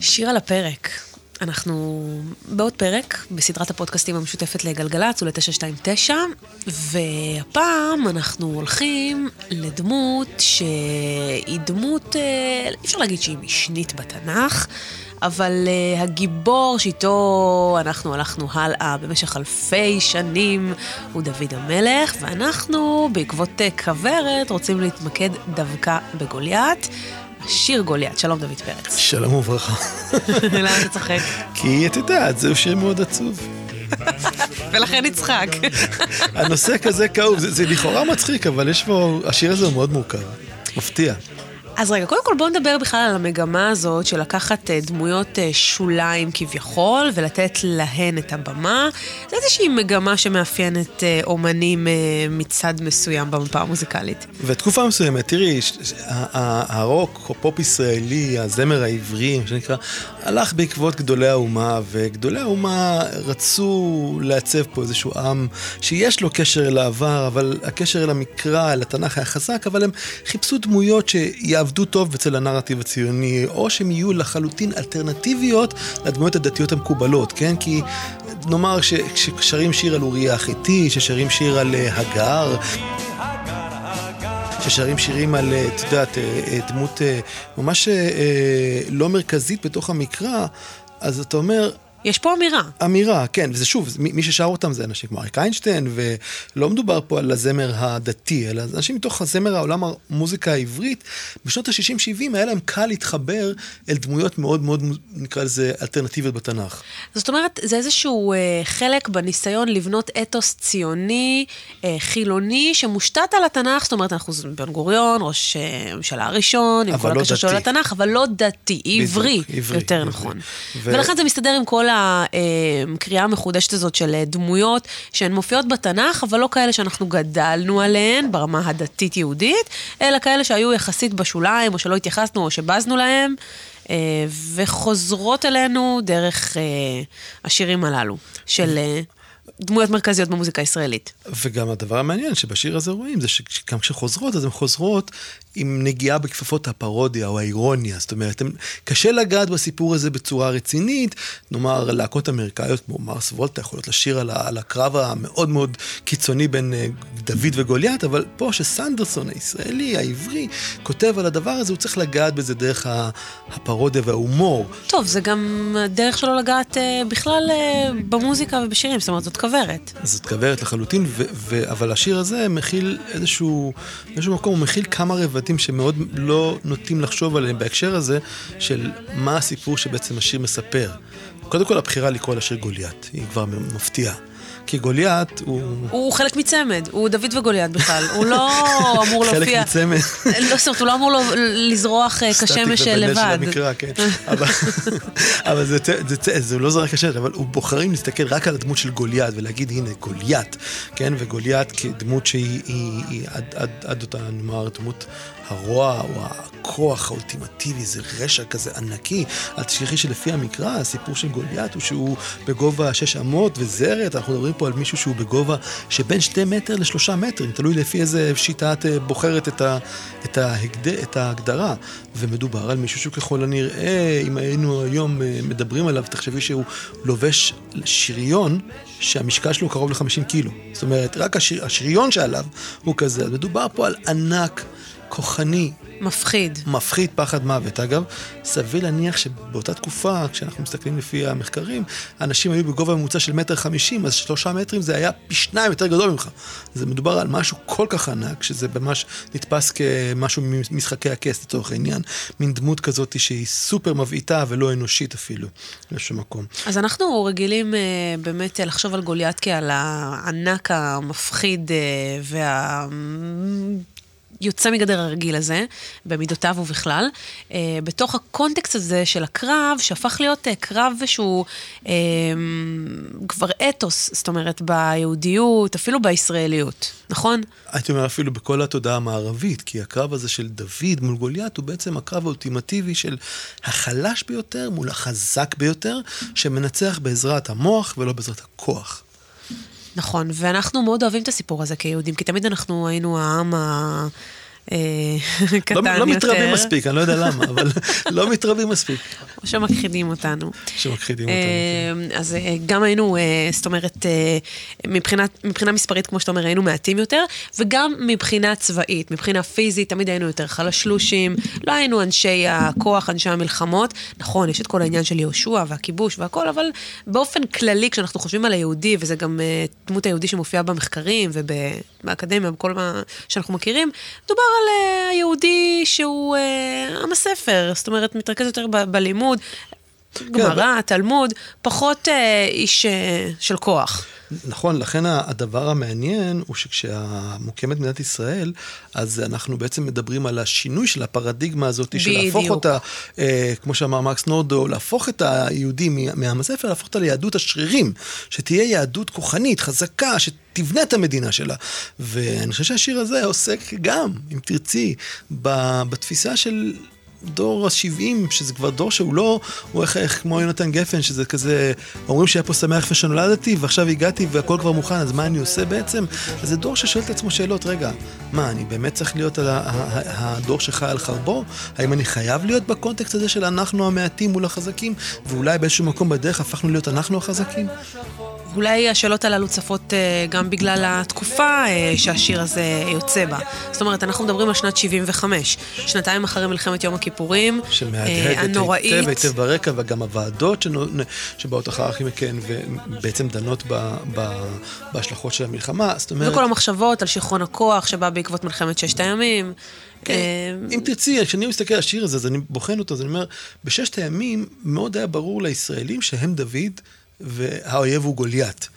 שיר על הפרק. אנחנו בעוד פרק בסדרת הפודקאסטים המשותפת לגלגלצ ול-929, והפעם אנחנו הולכים לדמות שהיא דמות, אה, אי אפשר להגיד שהיא משנית בתנ"ך, אבל uh, הגיבור שאיתו אנחנו הלכנו הלאה במשך אלפי שנים הוא דוד המלך, ואנחנו בעקבות uh, כוורת רוצים להתמקד דווקא בגוליית. שיר גוליית, שלום דוד פרץ. שלום וברכה. למה אתה צוחק? כי את יודעת, זהו שיר מאוד עצוב. ולכן נצחק. הנושא כזה כאוב, זה, זה לכאורה מצחיק, אבל יש פה, השיר הזה הוא מאוד מורכב. מפתיע. אז רגע, קודם כל בואו נדבר בכלל על המגמה הזאת של לקחת אה, דמויות אה, שוליים כביכול ולתת להן את הבמה. זה איזושהי מגמה שמאפיינת אה, אומנים מצד מסוים במפה המוזיקלית. ותקופה מסוימת, תראי, הרוק או פופ ישראלי, הזמר העברי, מה שנקרא, הלך בעקבות גדולי האומה, וגדולי האומה רצו לעצב פה איזשהו עם שיש לו קשר אל העבר, אבל הקשר אל המקרא, אל התנ"ך היה חזק, אבל הם חיפשו דמויות שיעבדו. יעבדו טוב אצל הנרטיב הציוני, או שהם יהיו לחלוטין אלטרנטיביות לדמויות הדתיות המקובלות, כן? כי נאמר ששרים שיר על אוריה החיתי, ששרים שיר על אה, הגר. ששרים שירים על, אה, את יודעת, אה, דמות ממש לא מרכזית בתוך המקרא, אז אתה אומר, יש פה אמירה. אמירה, כן, וזה שוב, מי ששר אותם זה אנשים כמו אריק איינשטיין, ולא מדובר פה על הזמר הדתי, אלא אנשים מתוך הזמר העולם המוזיקה העברית, בשנות ה-60-70 היה להם קל להתחבר אל דמויות מאוד מאוד, נקרא לזה, אלטרנטיביות בתנ"ך. זאת אומרת, זה איזשהו אה, חלק בניסיון לבנות אתוס ציוני, אה, חילוני, שמושתת על התנ"ך, זאת אומרת, אנחנו בן גוריון, ראש הממשלה הראשון, עם כל לא הקשר שלו לתנ"ך, אבל לא דתי, עברי, עברי יותר עברי. נכון. ו... ולכן זה מסתדר עם כל הקריאה המחודשת הזאת של דמויות שהן מופיעות בתנ"ך, אבל לא כאלה שאנחנו גדלנו עליהן ברמה הדתית-יהודית, אלא כאלה שהיו יחסית בשוליים, או שלא התייחסנו, או שבזנו להם. אה, וחוזרות אלינו דרך אה, השירים הללו של אה, דמויות מרכזיות במוזיקה הישראלית. וגם הדבר המעניין שבשיר הזה רואים זה שגם כשחוזרות, אז הן חוזרות עם נגיעה בכפפות הפרודיה או האירוניה. זאת אומרת, קשה לגעת בסיפור הזה בצורה רצינית. נאמר, להקות אמריקאיות כמו מרס וולטה יכולות לשיר על, הקרב המאוד מאוד קיצוני בין uh, דוד וגוליית, אבל פה שסנדרסון הישראלי, העברי, כותב על הדבר הזה, הוא צריך לגעת בזה דרך הפרודיה וההומור. טוב, זה גם דרך שלו לגעת uh, בכלל uh, במוזיקה ובשירים, זאת אומרת, זאת כוורת. זאת כוורת לחלוטין, ו- ו- אבל השיר הזה מכיל איזשהו, איזשהו מקום, הוא מכיל כמה רבדים. שמאוד לא נוטים לחשוב עליהם בהקשר הזה, של מה הסיפור שבעצם השיר מספר. קודם כל, הבחירה לקרוא לשיר גוליית, היא כבר מפתיעה. כי גוליית הוא... הוא חלק מצמד, הוא דוד וגוליית בכלל, הוא לא אמור להופיע... חלק מצמד. לא, זאת אומרת, הוא לא אמור לזרוח אה, כשמש לבד. סטטיק ובנש כן. אבל זה לא זרק השמש, אבל הוא בוחרים להסתכל רק על הדמות של גוליית ולהגיד, הנה, גוליית, כן? וגוליית כדמות שהיא עד אותה, נאמר, דמות הרוע או הכוח האולטימטיבי, זה רשע כזה ענקי. אל תשכחי שלפי המקרא, הסיפור של גוליית הוא שהוא בגובה שש אמות וזרת, אנחנו מדברים פה על מישהו שהוא בגובה שבין שתי מטר לשלושה מטרים, תלוי לפי איזה שיטה את אה, בוחרת את, ה, את, ההגד, את ההגדרה. ומדובר על מישהו שהוא ככל הנראה, אם היינו היום אה, מדברים עליו, תחשבי שהוא לובש שריון שהמשקל שלו קרוב ל-50 קילו. זאת אומרת, רק השיר, השריון שעליו הוא כזה. מדובר פה על ענק. כוחני. מפחיד. מפחיד, פחד מוות. אגב, סביר להניח שבאותה תקופה, כשאנחנו מסתכלים לפי המחקרים, אנשים היו בגובה ממוצע של מטר חמישים, אז שלושה מטרים זה היה פי שניים יותר גדול ממך. זה מדובר על משהו כל כך ענק, שזה ממש נתפס כמשהו ממשחקי הכס לצורך העניין. מין דמות כזאת שהיא סופר מבעיטה ולא אנושית אפילו, באיזשהו מקום. אז אנחנו רגילים uh, באמת לחשוב על גוליית כעל הענק המפחיד uh, וה... יוצא מגדר הרגיל הזה, במידותיו ובכלל, אה, בתוך הקונטקסט הזה של הקרב, שהפך להיות אה, קרב שהוא אה, כבר אתוס, זאת אומרת, ביהודיות, אפילו בישראליות, נכון? הייתי אומר אפילו בכל התודעה המערבית, כי הקרב הזה של דוד מול גוליית הוא בעצם הקרב האולטימטיבי של החלש ביותר מול החזק ביותר, שמנצח בעזרת המוח ולא בעזרת הכוח. נכון, ואנחנו מאוד אוהבים את הסיפור הזה כיהודים, כי תמיד אנחנו היינו העם ה... אה, קטן לא, יותר. לא מתרבים מספיק, אני לא יודע למה, אבל לא מתרבים מספיק. או שמכחידים אותנו. שמכחידים אותנו. אה, אז אה, גם היינו, אה, זאת אומרת, אה, מבחינת, מבחינה מספרית, כמו שאתה אומר, היינו מעטים יותר, וגם מבחינה צבאית, מבחינה פיזית, תמיד היינו יותר חלשלושים, לא היינו אנשי הכוח, אנשי המלחמות. נכון, יש את כל העניין של יהושע והכיבוש והכל, אבל באופן כללי, כשאנחנו חושבים על היהודי, וזה גם אה, דמות היהודי שמופיעה במחקרים ובאקדמיה, בכל מה שאנחנו מכירים, מדובר על אה, היהודי שהוא אה, עם הספר, זאת אומרת, מתרכז יותר ב- בלימוד. גמרא, תלמוד, פחות אה, איש של כוח. נכון, לכן הדבר המעניין הוא שכשמוקמת מדינת ישראל, אז אנחנו בעצם מדברים על השינוי של הפרדיגמה הזאת, של להפוך. אותה, אה, כמו שאמר מקס נורדו, להפוך את היהודי מ- מעם הספר, להפוך אותה ליהדות השרירים, שתהיה יהדות כוחנית, חזקה, שתבנה את המדינה שלה. ואני חושב שהשיר הזה עוסק גם, אם תרצי, בתפיסה של... דור ה-70, שזה כבר דור שהוא לא, הוא איך, איך כמו יונתן גפן, שזה כזה, אומרים שהיה פה שמח לפני שנולדתי, ועכשיו הגעתי והכל כבר מוכן, אז מה אני עושה בעצם? אז זה דור ששואל את עצמו שאלות, רגע, מה, אני באמת צריך להיות ה- הדור שחי על חרבו? האם אני חייב להיות בקונטקסט הזה של אנחנו המעטים מול החזקים, ואולי באיזשהו מקום בדרך הפכנו להיות אנחנו החזקים? אולי השאלות הללו צפות אה, גם בגלל התקופה אה, שהשיר הזה יוצא בה. זאת אומרת, אנחנו מדברים על שנת 75, שנתיים אחרי מלחמת יום הכיפורים, אה, שמהדהדת הנוראית. היטב היטב ברקע, וגם הוועדות שבאות אחר מכן, ובעצם דנות ב, ב, בהשלכות של המלחמה. זאת אומרת... וכל המחשבות על שיכרון הכוח שבא בעקבות מלחמת ששת הימים. כן, אם תרצי, כשאני מסתכל על השיר הזה, אז אני בוחן אותו, אז אני אומר, בששת הימים מאוד היה ברור לישראלים שהם דוד והאויב הוא גוליית.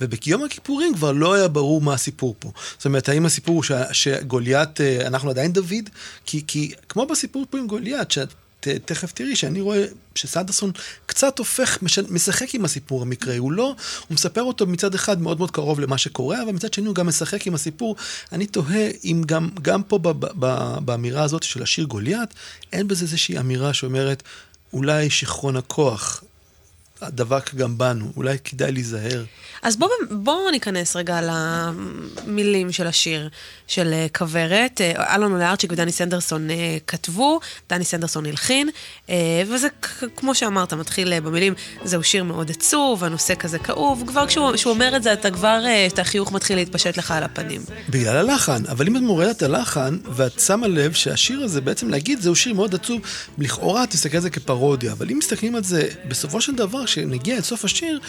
וביום הכיפורים כבר לא היה ברור מה הסיפור פה. זאת אומרת, האם הסיפור הוא שגוליית, אה, אנחנו עדיין דוד? כי, כי כמו בסיפור פה עם גוליית, שאת ת- תכף תראי שאני רואה שסנדרסון קצת הופך, מש- משחק עם הסיפור המקראי. הוא לא, הוא מספר אותו מצד אחד מאוד מאוד קרוב למה שקורה, אבל מצד שני הוא גם משחק עם הסיפור. אני תוהה אם גם, גם פה ב- ב- ב- באמירה הזאת של השיר גוליית, אין בזה איזושהי אמירה שאומרת, אולי שיכרון הכוח דבק גם בנו, אולי כדאי להיזהר. אז בואו בוא ניכנס רגע למילים של השיר של אה, כוורת. אה, אלון אולארצ'יק ודני סנדרסון אה, כתבו, דני סנדרסון הלחין, וזה כמו שאמרת, מתחיל במילים, זהו שיר מאוד עצוב, הנושא כזה כאוב, כבר כשהוא כשהוא אומר את זה, אתה כבר, את החיוך מתחיל להתפשט לך על הפנים. בגלל הלחן, אבל אם את מורדת את הלחן, ואת שמה לב שהשיר הזה, בעצם להגיד, זהו שיר מאוד עצוב, לכאורה תסתכל על זה כפרודיה, אבל אם מסתכלים על זה, בסופו של דבר, כשנגיע אל סוף השיר,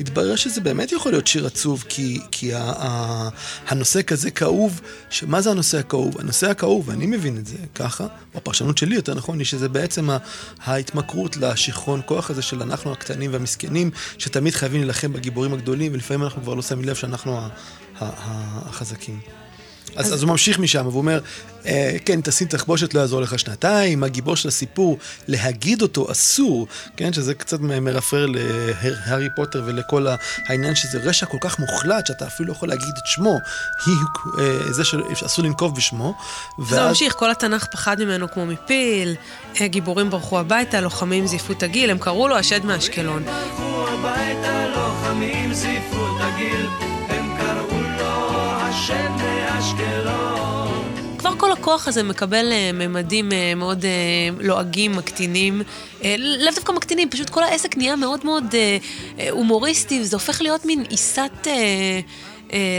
יתברר שזה באמת יכול להיות שיר עצוב, כי, כי ה, ה, הנושא כזה כאוב, שמה זה הנושא הכאוב? הנושא הכאוב, ואני מבין את זה ככה, או הפרשנות שלי יותר נכון, היא שזה בעצם ההתמכרות לשיכרון כוח הזה של אנחנו הקטנים והמסכנים, שתמיד חייבים להילחם בגיבורים הגדולים, ולפעמים אנחנו כבר לא שמים לב שאנחנו ה, ה, ה, החזקים. אז, אז... אז הוא ממשיך משם, והוא אומר, אה, כן, תשים תחבושת לא יעזור לך שנתיים, הגיבור של הסיפור, להגיד אותו אסור, כן, שזה קצת מרפרר להארי פוטר ולכל ה- העניין שזה רשע כל כך מוחלט, שאתה אפילו לא יכול להגיד את שמו, היא אה, זה שאסור לנקוב בשמו. זה ממשיך, כל התנ"ך פחד ממנו כמו מפיל, אה, גיבורים ברחו הביתה, לוחמים זייפו את הגיל, הם קראו לו השד מאשקלון. הביתה, לוחמים זיפו את הגיל, הם קראו לו השד מאשקלון. כבר כל הכוח הזה מקבל אה, ממדים אה, מאוד אה, לועגים, מקטינים. לאו דווקא מקטינים, פשוט כל העסק נהיה מאוד מאוד הומוריסטי, וזה הופך להיות מין עיסת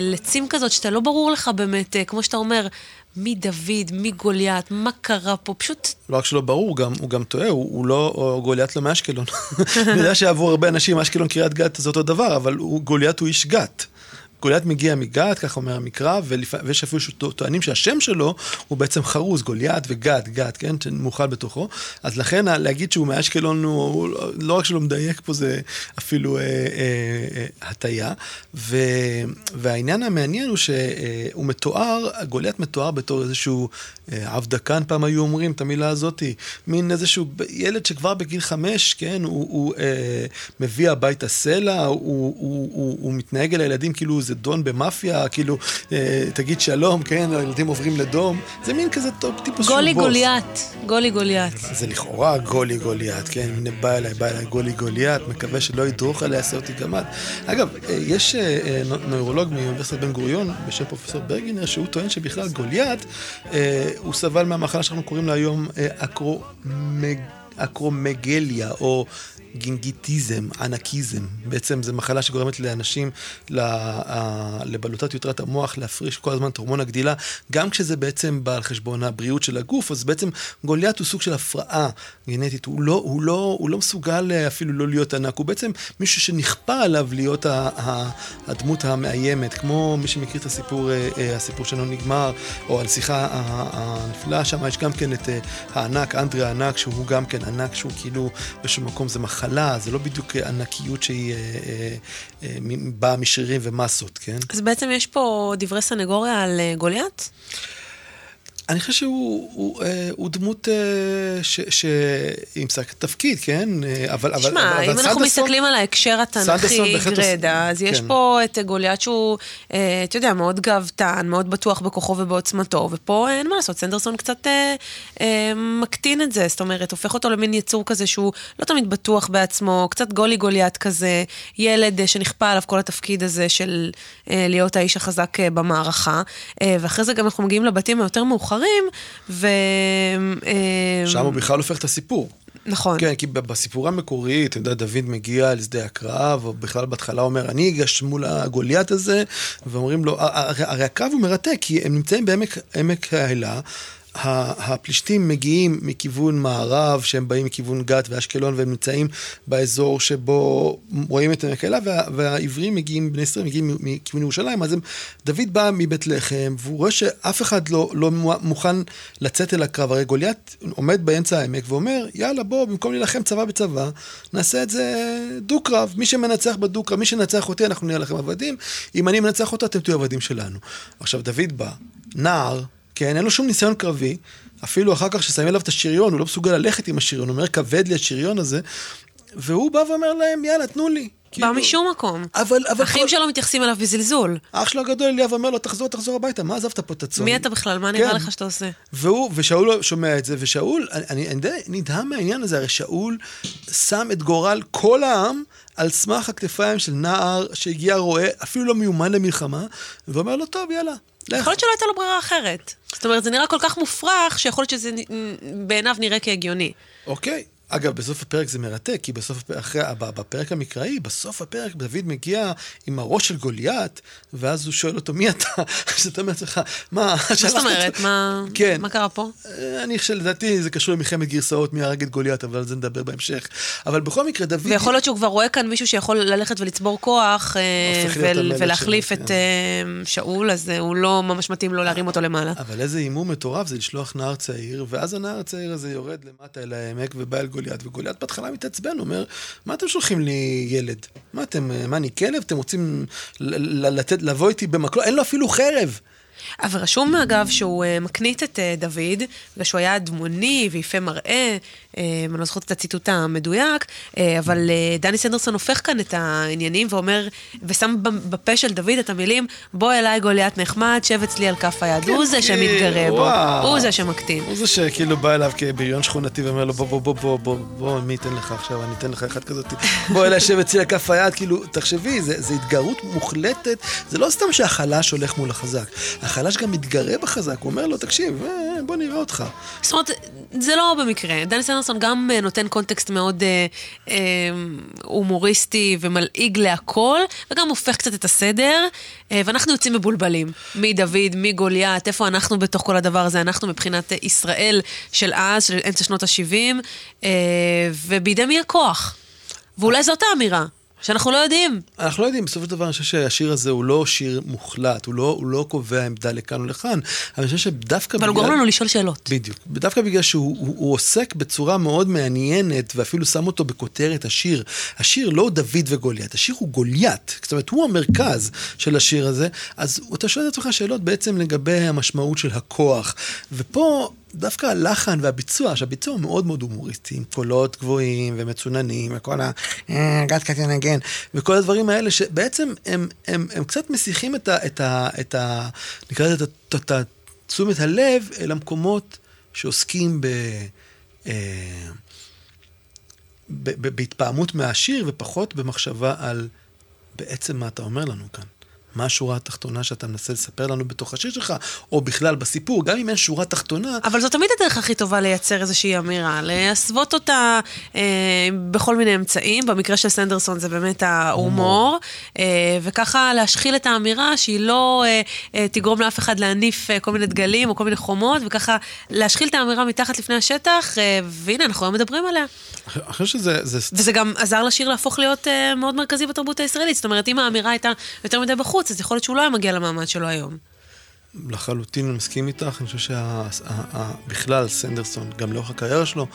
לצים כזאת, שאתה לא ברור לך באמת, כמו שאתה אומר, מי דוד, מי גוליית, מה קרה פה, פשוט... לא רק שלא ברור, גם, הוא גם טועה, הוא, הוא לא גוליית לא מאשקלון. אני יודע שעבור הרבה אנשים אשקלון קריית גת זה אותו דבר, אבל הוא, גוליית הוא איש גת. גוליית מגיע מגת, כך אומר המקרא, ולפ... ויש אפילו שטוענים שהשם שלו הוא בעצם חרוז, גוליית וגת, גת, כן, שמאכל בתוכו. אז לכן להגיד שהוא מאשקלון, הוא, הוא לא רק שלא מדייק פה, זה אפילו אה, אה, אה, הטיה. ו... והעניין המעניין הוא שהוא מתואר, גוליית מתואר בתור איזשהו אה, עבדקן, פעם היו אומרים את המילה הזאתי, מין איזשהו ילד שכבר בגיל חמש, כן, הוא, הוא אה, מביא הביתה סלע, הוא, הוא, הוא, הוא מתנהג אל הילדים כאילו איזה דון במאפיה, כאילו, אה, תגיד שלום, כן, הילדים עוברים לדום, זה מין כזה טוב, טיפוס שהוא בוס. גולי גוליית, גולי גוליית. זה לכאורה גולי גוליית, כן, הנה בא אליי, בא אליי גולי גוליית, מקווה שלא ידרוך עליה, יעשה אותי גמד. אגב, אה, יש אה, נו- נוירולוג מאוניברסיטת בן גוריון, בשם פרופסור ברגינר, שהוא טוען שבכלל גוליית, הוא סבל מהמחלה שאנחנו קוראים לה היום אקרומג... אקרומגליה, או גינגיטיזם, ענקיזם. בעצם זו מחלה שגורמת לאנשים, לבלוטת יותרת המוח, להפריש כל הזמן את הורמון הגדילה, גם כשזה בעצם בא על חשבון הבריאות של הגוף, אז בעצם גוליית הוא סוג של הפרעה גנטית, הוא לא, הוא לא, הוא לא מסוגל אה, אפילו לא להיות ענק, הוא בעצם מישהו שנכפה עליו להיות ה- ה- הדמות המאיימת, כמו מי שמכיר את הסיפור, אה, אה, הסיפור שלנו נגמר, או הנסיכה הנפלאה, שם יש גם כן את הענק, אנדרי הענק, שהוא גם כן ענק, שהוא כאילו באיזשהו מקום זה מחלה, זה לא בדיוק ענקיות שהיא אה, אה, אה, באה משרירים ומסות, כן? אז בעצם יש פה דברי סנגוריה על אה, גוליית? אני חושב שהוא הוא, אה, הוא דמות אה, ש- שעם שק תפקיד, כן? אה, אבל... אבל- שמע, אבל- אם אבל אנחנו מסתכלים על ההקשר התנ"כי גרדה, אז יש כן. פה את גוליית שהוא, אה, אתה יודע, מאוד גאוותן, מאוד בטוח בכוחו ובעוצמתו, ופה אין מה לעשות, סנדרסון קצת אה, אה, מקטין את זה, זאת אומרת, הופך אותו למין יצור כזה שהוא לא תמיד בטוח בעצמו, קצת גולי גוליית כזה, ילד אה, שנכפה עליו כל התפקיד הזה של אה, להיות האיש החזק אה, במערכה, אה, ואחרי זה גם אנחנו מגיעים לבתים היותר מאוחרים, ו... אה, שם הוא בכלל הופך את הסיפור. נכון. כן, כי בסיפור המקורי, אתה יודע, דוד מגיע לשדה הקרב, או בכלל בהתחלה אומר, אני אגש מול הגוליית הזה, ואומרים לו, הרי, הקרב הוא מרתק, כי הם נמצאים בעמק עמק האלה. הפלישתים מגיעים מכיוון מערב, שהם באים מכיוון גת ואשקלון, והם נמצאים באזור שבו רואים את עמק האלה, וה, והעברים מגיעים, בני ישראל מגיעים מכיוון ירושלים, אז הם, דוד בא מבית לחם, והוא רואה שאף אחד לא, לא מוכן לצאת אל הקרב, הרי גוליית עומד באמצע העמק ואומר, יאללה בוא, במקום להילחם צבא בצבא, נעשה את זה דו-קרב, מי שמנצח בדו-קרב, מי שנצח אותי, אנחנו נהיה לכם עבדים, אם אני מנצח אותו, אתם תהיו עבדים שלנו. עכשיו, דוד בא, נער, כן, אין לו שום ניסיון קרבי, אפילו אחר כך ששמים עליו את השריון, הוא לא מסוגל ללכת עם השריון, הוא אומר, כבד לי השריון הזה, והוא בא ואומר להם, יאללה, תנו לי. בא כאילו- משום מקום. אבל, אבל... אחים כל- שלו מתייחסים אליו בזלזול. אח שלו הגדול אליאב אומר לו, תחזור, תחזור הביתה, מה עזבת פה את הצאן? מי אתה בכלל? מה נראה כן. לך שאתה עושה? והוא, ושאול שומע את זה, ושאול, אני, אני, אני די נדהם מהעניין הזה, הרי שאול שם את גורל כל העם על סמך הכתפיים של נער שהגיע רועה, אפילו לא מיומן למלחמה, ואומר לו, טוב, יאללה. יכול להיות שלא הייתה לו ברירה אחרת. זאת אומרת, זה נראה כל כך מופרך, שיכול להיות שזה בעיניו נראה כהגיוני. אוקיי. אגב, בסוף הפרק זה מרתק, כי בסוף, אחרי, בפרק המקראי, בסוף הפרק דוד מגיע עם הראש של גוליית, ואז הוא שואל אותו, מי אתה? אז אתה אומר לעצמך, מה, מה זאת אומרת? אותו?" מה כן. מה קרה פה? אה, אני חושב, לדעתי זה קשור למלחמת גרסאות מי הרג את גוליית, אבל על זה נדבר בהמשך. אבל בכל מקרה, דוד... ויכול להיות שהוא כבר רואה כאן מישהו שיכול ללכת ולצבור כוח אה, ולהחליף את כן. אה, שאול, אז הוא לא ממש מתאים לו להרים אותו למעלה. אבל איזה הימום מטורף זה לשלוח נער צעיר, ואז הנער הצעיר הזה יורד למטה אל העמק ובא אל גוליית, וגוליית בהתחלה מתעצבן, אומר, מה אתם שולחים לי ילד? מה אתם, מה אני כלב? אתם רוצים לתת, לבוא איתי במקלו? אין לו אפילו חרב. אבל רשום אגב שהוא אה, מקנית את אה, דוד, בגלל שהוא היה דמוני ויפה מראה, אה, אני לא זוכרת את הציטוט המדויק, אבל דני סנדרסון הופך כאן את העניינים ואומר, ושם בפה של דוד את המילים, בוא אליי גוליית נחמד, שב אצלי על כף היד. הוא זה כן, שמתגרה בו. הוא זה שמקטין. הוא זה שכאילו בא אליו כבריון שכונתי ואומר לו, בוא, בוא, בוא, בוא, בוא, בוא, מי ייתן לך עכשיו, אני אתן לך אחד כזאת. בוא אליי, שב אצלי על כף היד, כאילו, תחשבי, זה התגרות מוחלטת, זה לא סתם שהחלש הולך מול החזק, החלש גם מתגרה בחזק, הוא אומר לו, תקשיב, אה, בוא נראה אותך. זאת אומרת, זה לא במקרה. דני סנדרסון גם אה, נותן קונטקסט מאוד אה, אה, הומוריסטי ומלעיג להכל, וגם הופך קצת את הסדר, אה, ואנחנו יוצאים מבולבלים. מדוד, מגוליית, איפה אנחנו בתוך כל הדבר הזה? אנחנו מבחינת אה, ישראל של אז, של אמצע שנות ה-70, אה, ובידי מי הכוח? ואולי זאת האמירה, שאנחנו לא יודעים. אנחנו לא יודעים, בסופו של דבר אני חושב שהשיר הזה הוא לא שיר מוחלט, הוא לא, הוא לא קובע עמדה לכאן או לכאן, אבל אני חושב שדווקא אבל הוא גורם לנו לשאול שאלות. בדיוק. דווקא בגלל שהוא הוא, הוא עוסק בצורה מאוד מעניינת, ואפילו שם אותו בכותרת השיר. השיר לא דוד וגוליית, השיר הוא גוליית. זאת אומרת, הוא המרכז של השיר הזה, אז אתה שואל את עצמך שאלות בעצם לגבי המשמעות של הכוח. ופה... דווקא הלחן והביצוע, שהביצוע הוא מאוד מאוד הומוריסטי, עם קולות גבוהים ומצוננים, וכל ה... גת קטי נגן, וכל הדברים האלה, שבעצם הם, הם, הם קצת מסיחים את ה... את ה, את ה נקרא לזה את תשומת הלב אל המקומות שעוסקים ב... אה, בהתפעמות מהשיר ופחות במחשבה על בעצם מה אתה אומר לנו כאן. מה השורה התחתונה שאתה מנסה לספר לנו בתוך השיר שלך, או בכלל בסיפור, גם אם אין שורה תחתונה. אבל זו תמיד הדרך הכי טובה לייצר איזושהי אמירה, להסוות אותה אה, בכל מיני אמצעים, במקרה של סנדרסון זה באמת ההומור, אה, וככה להשחיל את האמירה שהיא לא אה, אה, תגרום לאף אחד להניף אה, כל מיני דגלים או כל מיני חומות, וככה להשחיל את האמירה מתחת לפני השטח, אה, והנה, אנחנו היום מדברים עליה. אני חושב שזה... זה... וזה גם עזר לשיר להפוך להיות אה, מאוד מרכזי בתרבות הישראלית, זאת אומרת, אם האמירה הייתה יותר מדי בחוץ, בחוץ, אז יכול להיות שהוא לא היה מגיע למעמד שלו היום. לחלוטין אני מסכים איתך, אני חושב שבכלל סנדרסון, גם לאורך הקריירה שלו,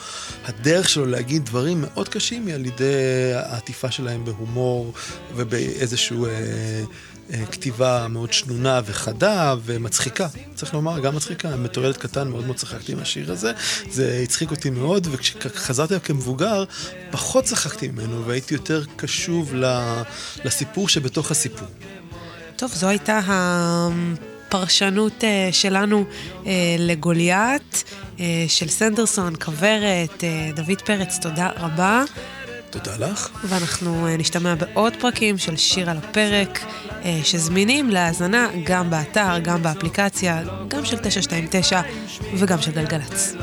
הדרך שלו להגיד דברים מאוד קשים היא על ידי העטיפה שלהם בהומור ובאיזושהי אה, אה, כתיבה מאוד שנונה וחדה ומצחיקה. צריך לומר, גם מצחיקה. ילד קטן מאוד מאוד צחקתי מהשיר הזה, זה הצחיק אותי מאוד, וכשחזרתי כמבוגר, פחות צחקתי ממנו והייתי יותר קשוב לסיפור שבתוך הסיפור. טוב, זו הייתה הפרשנות אה, שלנו אה, לגוליית, אה, של סנדרסון, כוורת, דוד פרץ, תודה רבה. תודה לך. ואנחנו נשתמע בעוד פרקים של שיר על הפרק, שזמינים להאזנה גם באתר, גם באפליקציה, גם של 929 וגם של גלגלצ.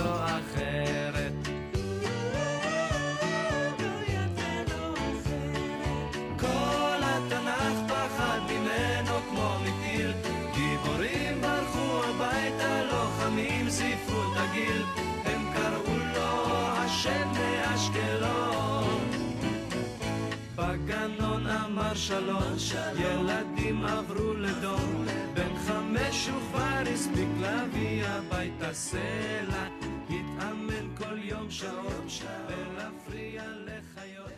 שלום, ילדים עברו לדום, בן חמש הוא כבר הספיק להביא הביתה סלע, התאמן כל יום שעות, ולהפריע לחיות.